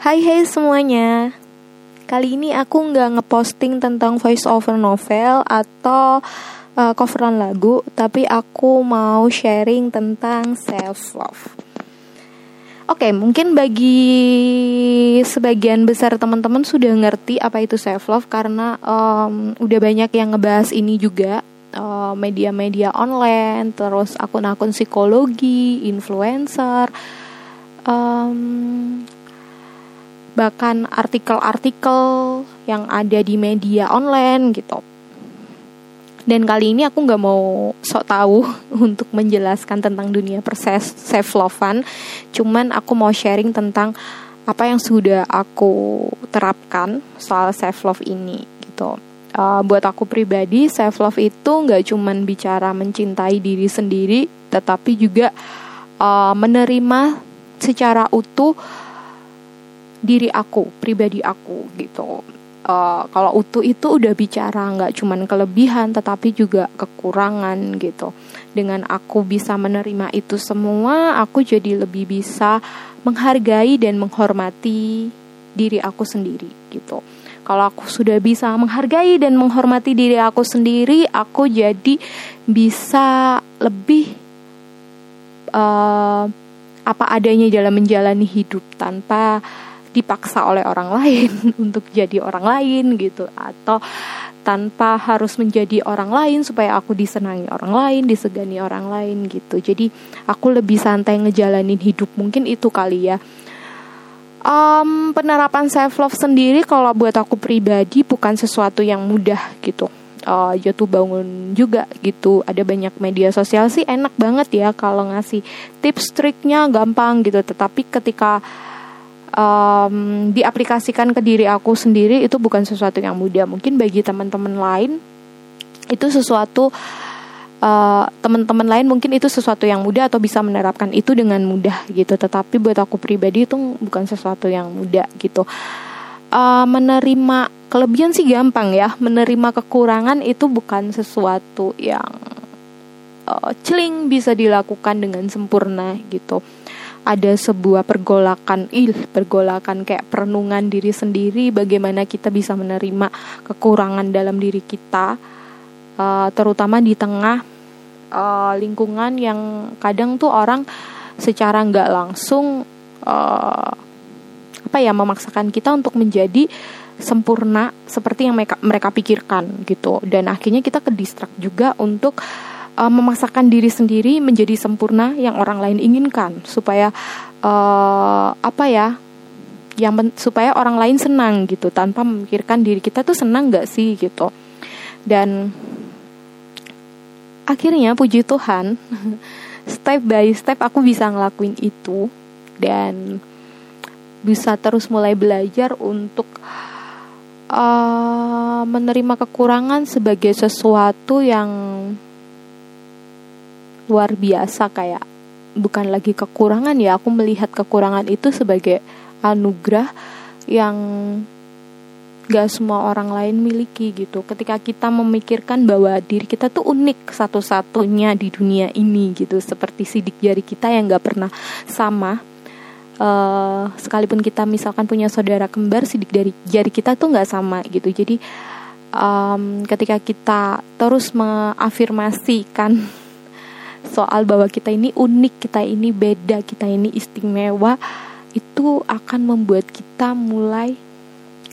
Hai hai semuanya. Kali ini aku nggak ngeposting tentang voice over novel atau uh, coveran lagu Tapi aku mau sharing tentang self love Oke, okay, mungkin bagi sebagian besar teman-teman sudah ngerti apa itu self love karena um, udah banyak yang ngebahas ini juga. Uh, media-media online, terus akun-akun psikologi, influencer, um, bahkan artikel-artikel yang ada di media online gitu. Dan kali ini aku nggak mau sok tahu untuk menjelaskan tentang dunia proses self lovean, cuman aku mau sharing tentang apa yang sudah aku terapkan soal self love ini gitu. Uh, buat aku pribadi self love itu nggak cuman bicara mencintai diri sendiri, tetapi juga uh, menerima secara utuh diri aku, pribadi aku gitu. Uh, kalau utuh itu udah bicara nggak cuman kelebihan tetapi juga kekurangan gitu. Dengan aku bisa menerima itu semua, aku jadi lebih bisa menghargai dan menghormati diri aku sendiri gitu. Kalau aku sudah bisa menghargai dan menghormati diri aku sendiri, aku jadi bisa lebih uh, apa adanya dalam menjalani hidup tanpa dipaksa oleh orang lain untuk jadi orang lain gitu atau tanpa harus menjadi orang lain supaya aku disenangi orang lain, disegani orang lain gitu. Jadi aku lebih santai ngejalanin hidup mungkin itu kali ya. Um, penerapan self love sendiri kalau buat aku pribadi bukan sesuatu yang mudah gitu. Uh, jatuh bangun juga gitu. Ada banyak media sosial sih enak banget ya kalau ngasih tips triknya gampang gitu. Tetapi ketika um, diaplikasikan ke diri aku sendiri itu bukan sesuatu yang mudah. Mungkin bagi teman-teman lain itu sesuatu uh, teman-teman lain mungkin itu sesuatu yang mudah atau bisa menerapkan itu dengan mudah gitu. Tetapi buat aku pribadi itu bukan sesuatu yang mudah gitu. Uh, menerima kelebihan sih gampang ya. Menerima kekurangan itu bukan sesuatu yang uh, celing bisa dilakukan dengan sempurna gitu ada sebuah pergolakan il pergolakan kayak perenungan diri sendiri bagaimana kita bisa menerima kekurangan dalam diri kita uh, terutama di tengah uh, lingkungan yang kadang tuh orang secara nggak langsung uh, apa ya memaksakan kita untuk menjadi sempurna seperti yang mereka mereka pikirkan gitu. Dan akhirnya kita ke distract juga untuk memaksakan diri sendiri menjadi sempurna yang orang lain inginkan. Supaya uh, apa ya yang supaya orang lain senang gitu. Tanpa memikirkan diri kita tuh senang gak sih gitu. Dan akhirnya puji Tuhan step by step aku bisa ngelakuin itu. Dan bisa terus mulai belajar untuk uh, menerima kekurangan sebagai sesuatu yang luar biasa kayak bukan lagi kekurangan ya aku melihat kekurangan itu sebagai anugerah yang gak semua orang lain miliki gitu. Ketika kita memikirkan bahwa diri kita tuh unik satu-satunya di dunia ini gitu seperti sidik jari kita yang gak pernah sama. Uh, sekalipun kita misalkan punya saudara kembar sidik dari jari kita tuh nggak sama gitu. Jadi um, ketika kita terus mengafirmasikan soal bahwa kita ini unik, kita ini beda, kita ini istimewa, itu akan membuat kita mulai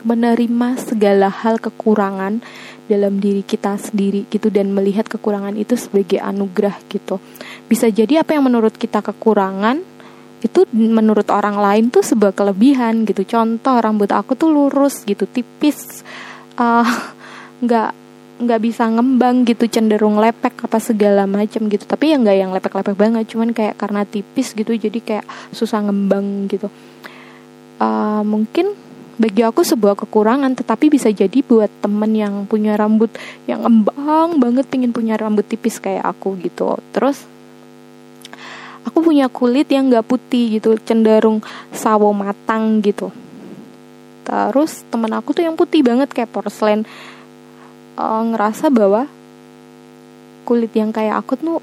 menerima segala hal kekurangan dalam diri kita sendiri gitu dan melihat kekurangan itu sebagai anugerah gitu. Bisa jadi apa yang menurut kita kekurangan itu menurut orang lain tuh sebuah kelebihan gitu. Contoh rambut aku tuh lurus gitu, tipis, uh, nggak bisa ngembang gitu cenderung lepek apa segala macam gitu. Tapi ya nggak yang lepek-lepek banget cuman kayak karena tipis gitu jadi kayak susah ngembang gitu. Uh, mungkin bagi aku sebuah kekurangan tetapi bisa jadi buat temen yang punya rambut yang ngembang banget pingin punya rambut tipis kayak aku gitu. Terus aku punya kulit yang nggak putih gitu cenderung sawo matang gitu. Terus temen aku tuh yang putih banget kayak porselen uh, ngerasa bahwa kulit yang kayak aku tuh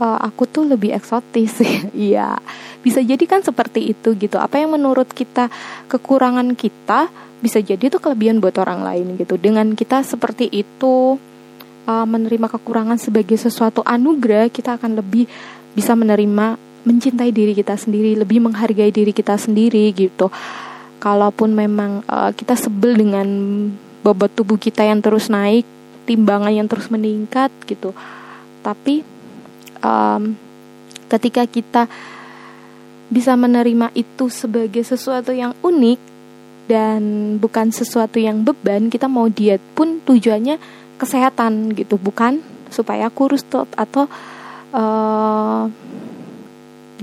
uh, aku tuh lebih eksotis. Iya. Bisa jadi kan seperti itu gitu. Apa yang menurut kita kekurangan kita bisa jadi itu kelebihan buat orang lain gitu. Dengan kita seperti itu uh, menerima kekurangan sebagai sesuatu anugerah kita akan lebih bisa menerima mencintai diri kita sendiri lebih menghargai diri kita sendiri gitu. Kalaupun memang uh, kita sebel dengan bobot tubuh kita yang terus naik timbangan yang terus meningkat gitu. Tapi um, ketika kita bisa menerima itu sebagai sesuatu yang unik dan bukan sesuatu yang beban kita mau diet pun tujuannya kesehatan gitu. Bukan supaya kurus atau uh,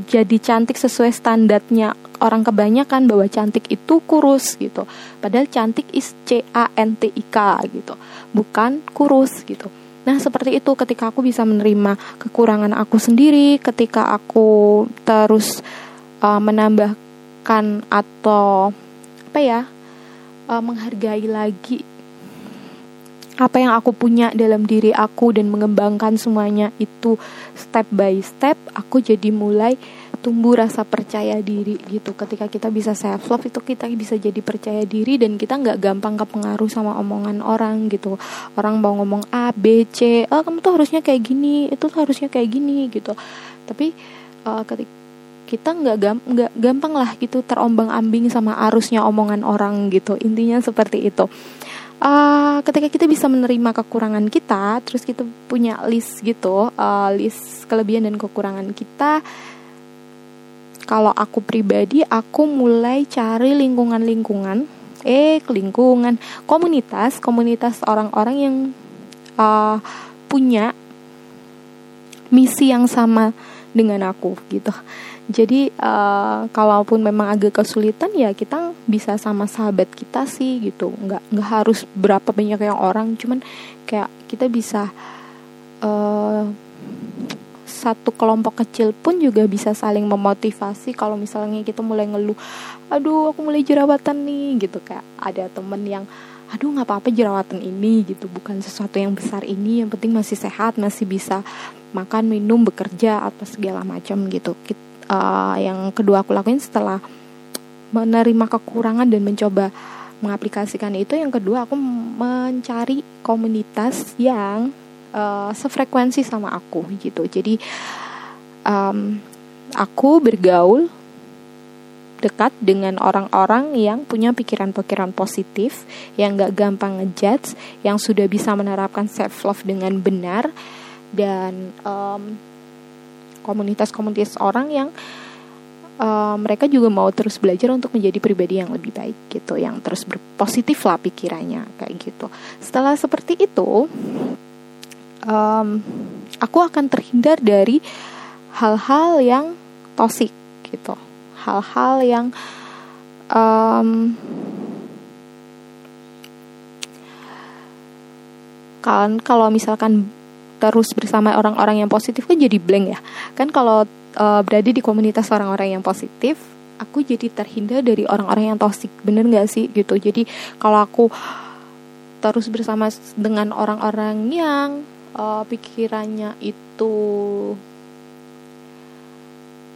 jadi cantik sesuai standarnya orang kebanyakan bahwa cantik itu kurus gitu. Padahal cantik is C A N T I K gitu bukan kurus gitu. Nah seperti itu ketika aku bisa menerima kekurangan aku sendiri ketika aku terus uh, menambahkan atau apa ya uh, menghargai lagi apa yang aku punya dalam diri aku dan mengembangkan semuanya itu step by step aku jadi mulai tumbuh rasa percaya diri gitu. Ketika kita bisa self love itu kita bisa jadi percaya diri dan kita nggak gampang kepengaruh sama omongan orang gitu. Orang mau ngomong A B C oh kamu tuh harusnya kayak gini itu tuh harusnya kayak gini gitu. Tapi uh, ketika kita nggak nggak gampang lah gitu terombang ambing sama arusnya omongan orang gitu. Intinya seperti itu. Uh, ketika kita bisa menerima kekurangan kita, terus kita punya list gitu, uh, list kelebihan dan kekurangan kita. Kalau aku pribadi, aku mulai cari lingkungan-lingkungan, eh lingkungan, komunitas, komunitas orang-orang yang uh, punya misi yang sama dengan aku gitu. Jadi uh, kalaupun memang agak kesulitan ya kita bisa sama sahabat kita sih gitu. Nggak nggak harus berapa banyak yang orang, cuman kayak kita bisa uh, satu kelompok kecil pun juga bisa saling memotivasi kalau misalnya kita mulai ngeluh aduh aku mulai jerawatan nih gitu kayak ada temen yang aduh nggak apa-apa jerawatan ini gitu bukan sesuatu yang besar ini yang penting masih sehat masih bisa makan minum bekerja atau segala macam gitu. Uh, yang kedua aku lakuin setelah menerima kekurangan dan mencoba mengaplikasikan itu yang kedua aku mencari komunitas yang uh, sefrekuensi sama aku gitu jadi um, aku bergaul dekat dengan orang-orang yang punya pikiran-pikiran positif, yang gak gampang ngejudge, yang sudah bisa menerapkan self love dengan benar, dan um, komunitas-komunitas orang yang uh, mereka juga mau terus belajar untuk menjadi pribadi yang lebih baik gitu, yang terus berpositif lah pikirannya kayak gitu. Setelah seperti itu, um, aku akan terhindar dari hal-hal yang toksik gitu, hal-hal yang um, kan kalau misalkan terus bersama orang-orang yang positif kan jadi blank ya. Kan kalau uh, berada di komunitas orang-orang yang positif aku jadi terhindar dari orang-orang yang toksik bener nggak sih? Gitu. Jadi kalau aku terus bersama dengan orang-orang yang uh, pikirannya itu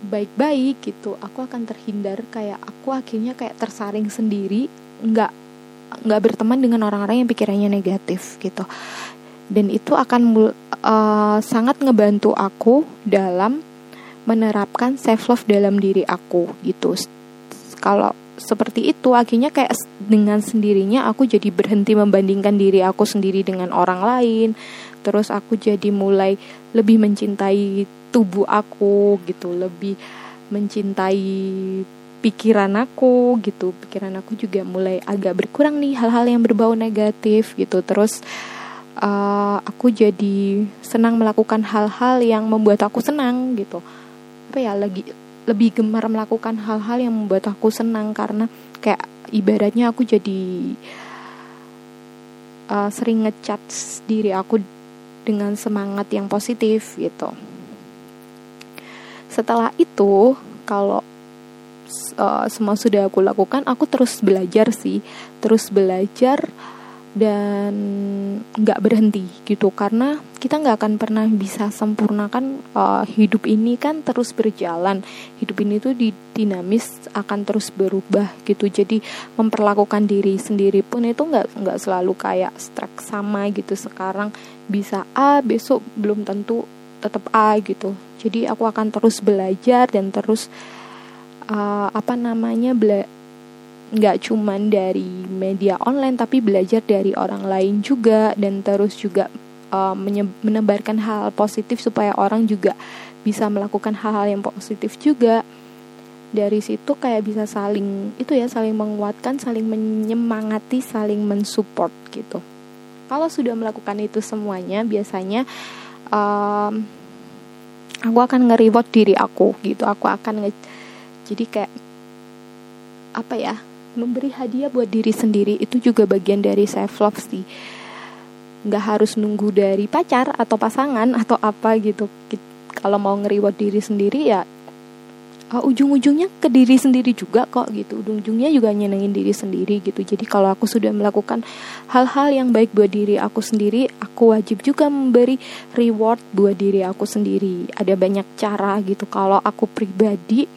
baik-baik gitu aku akan terhindar kayak aku akhirnya kayak tersaring sendiri nggak nggak berteman dengan orang-orang yang pikirannya negatif gitu. Dan itu akan uh, sangat ngebantu aku dalam menerapkan self love dalam diri aku gitu. Kalau seperti itu akhirnya kayak dengan sendirinya aku jadi berhenti membandingkan diri aku sendiri dengan orang lain terus aku jadi mulai lebih mencintai tubuh aku gitu lebih mencintai pikiran aku gitu. Pikiran aku juga mulai agak berkurang nih hal-hal yang berbau negatif gitu. Terus uh, aku jadi senang melakukan hal-hal yang membuat aku senang gitu. Apa ya lagi lebih gemar melakukan hal-hal yang membuat aku senang karena kayak ibaratnya aku jadi uh, sering ngecat diri aku dengan semangat yang positif gitu. Setelah itu kalau uh, semua sudah aku lakukan aku terus belajar sih. Terus belajar dan nggak berhenti gitu. Karena kita nggak akan pernah bisa sempurnakan uh, hidup ini kan terus berjalan. Hidup ini tuh di dinamis akan terus berubah gitu. Jadi memperlakukan diri sendiri pun itu nggak nggak selalu kayak strek sama gitu. Sekarang bisa A besok belum tentu tetap A gitu. Jadi aku akan terus belajar dan terus uh, apa namanya nggak cuman dari media online tapi belajar dari orang lain juga dan terus juga uh, menebarkan hal positif supaya orang juga bisa melakukan hal-hal yang positif juga. Dari situ kayak bisa saling itu ya saling menguatkan saling menyemangati saling mensupport gitu. Kalau sudah melakukan itu semuanya biasanya um, aku akan nge-reward diri aku gitu. Aku akan nge jadi kayak apa ya memberi hadiah buat diri sendiri itu juga bagian dari self love sih. Nggak harus nunggu dari pacar atau pasangan atau apa gitu. Kalau mau ngeriwat diri sendiri ya uh, ujung-ujungnya ke diri sendiri juga kok gitu. Ujung-ujungnya juga nyenengin diri sendiri gitu. Jadi kalau aku sudah melakukan hal-hal yang baik buat diri aku sendiri aku wajib juga memberi reward buat diri aku sendiri. Ada banyak cara gitu. Kalau aku pribadi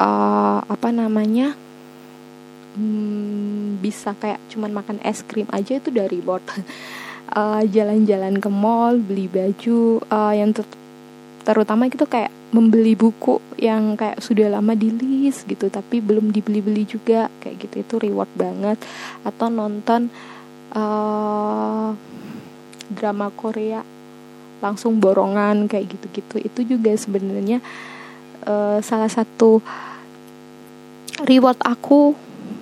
uh, apa namanya hmm, bisa kayak cuman makan es krim aja itu dari bot uh, jalan-jalan ke mall beli baju uh, yang ter terutama itu kayak membeli buku yang kayak sudah lama di list gitu tapi belum dibeli-beli juga kayak gitu. Itu reward banget. Atau nonton uh, drama Korea langsung borongan kayak gitu-gitu. Itu juga sebenarnya uh, salah satu reward aku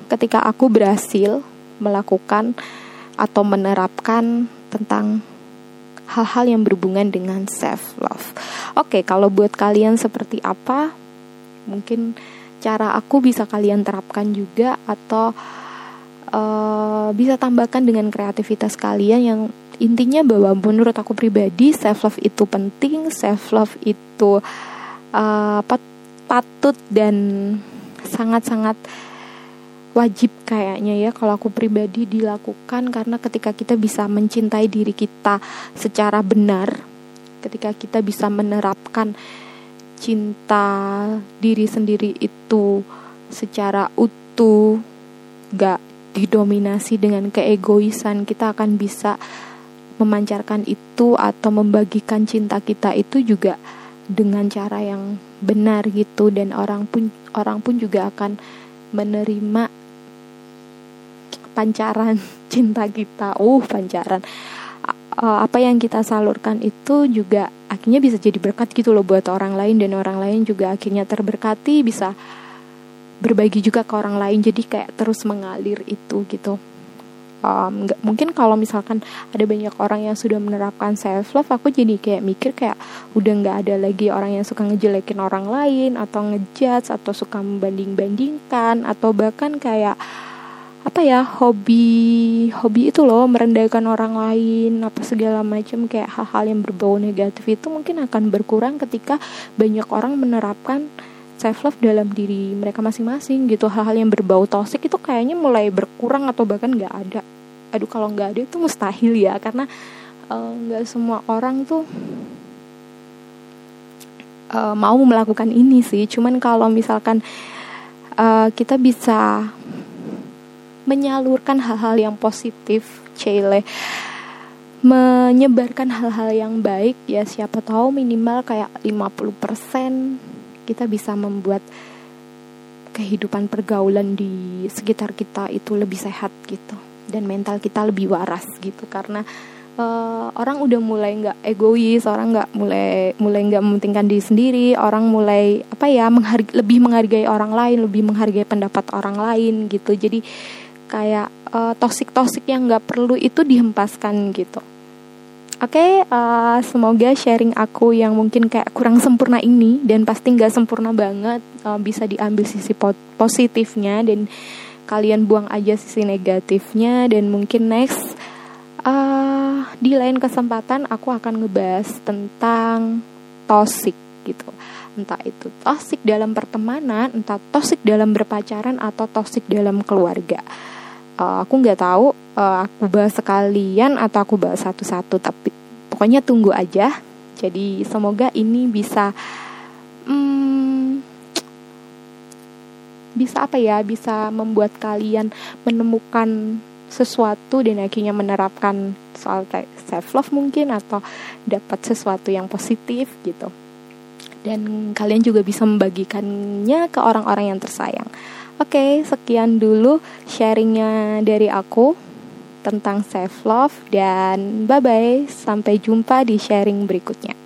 ketika aku berhasil melakukan atau menerapkan tentang hal-hal yang berhubungan dengan self love. Oke, kalau buat kalian seperti apa? Mungkin cara aku bisa kalian terapkan juga atau uh, bisa tambahkan dengan kreativitas kalian yang intinya bahwa menurut aku pribadi self love itu penting, self love itu uh, patut dan sangat-sangat wajib kayaknya ya kalau aku pribadi dilakukan karena ketika kita bisa mencintai diri kita secara benar ketika kita bisa menerapkan cinta diri sendiri itu secara utuh gak didominasi dengan keegoisan kita akan bisa memancarkan itu atau membagikan cinta kita itu juga dengan cara yang benar gitu. Dan orang pun orang pun juga akan menerima pancaran cinta kita. Uh pancaran. Apa yang kita salurkan itu juga akhirnya bisa jadi berkat gitu loh buat orang lain dan orang lain juga akhirnya terberkati bisa berbagi juga ke orang lain. Jadi kayak terus mengalir itu gitu. Um, gak, mungkin kalau misalkan ada banyak orang yang sudah menerapkan self love aku jadi kayak mikir kayak udah nggak ada lagi orang yang suka ngejelekin orang lain atau ngejudge atau suka membanding bandingkan atau bahkan kayak apa ya hobi hobi itu loh merendahkan orang lain apa segala macam kayak hal-hal yang berbau negatif itu mungkin akan berkurang ketika banyak orang menerapkan self love dalam diri mereka masing-masing gitu. Hal-hal yang berbau toxic itu kayaknya mulai berkurang atau bahkan nggak ada. Aduh kalau nggak ada itu mustahil ya karena eh, nggak uh, semua orang tuh uh, mau melakukan ini sih. Cuman kalau misalkan uh, kita bisa menyalurkan hal-hal yang positif Cile. Menyebarkan hal-hal yang baik ya siapa tahu minimal kayak 50% kita bisa membuat kehidupan pergaulan di sekitar kita itu lebih sehat gitu. Dan mental kita lebih waras gitu. Karena uh, orang udah mulai nggak egois orang nggak mulai mulai nggak mementingkan diri sendiri orang mulai apa ya menghargai, lebih menghargai orang lain lebih menghargai pendapat orang lain gitu. Jadi kayak uh, toksik-toksik yang nggak perlu itu dihempaskan gitu. Oke, okay, uh, eh, semoga sharing aku yang mungkin kayak kurang sempurna ini dan pasti nggak sempurna banget uh, bisa diambil sisi positifnya dan kalian buang aja sisi negatifnya dan mungkin next uh, di lain kesempatan aku akan ngebahas tentang toxic gitu entah itu toxic dalam pertemanan entah toxic dalam berpacaran atau toxic dalam keluarga uh, aku nggak tahu uh, aku bahas sekalian atau aku bahas satu-satu tapi pokoknya tunggu aja jadi semoga ini bisa hmm, bisa apa ya bisa membuat kalian menemukan sesuatu dan akhirnya menerapkan soal self love mungkin atau dapat sesuatu yang positif gitu dan kalian juga bisa membagikannya ke orang-orang yang tersayang. Oke, sekian dulu sharingnya dari aku tentang self love dan bye bye sampai jumpa di sharing berikutnya.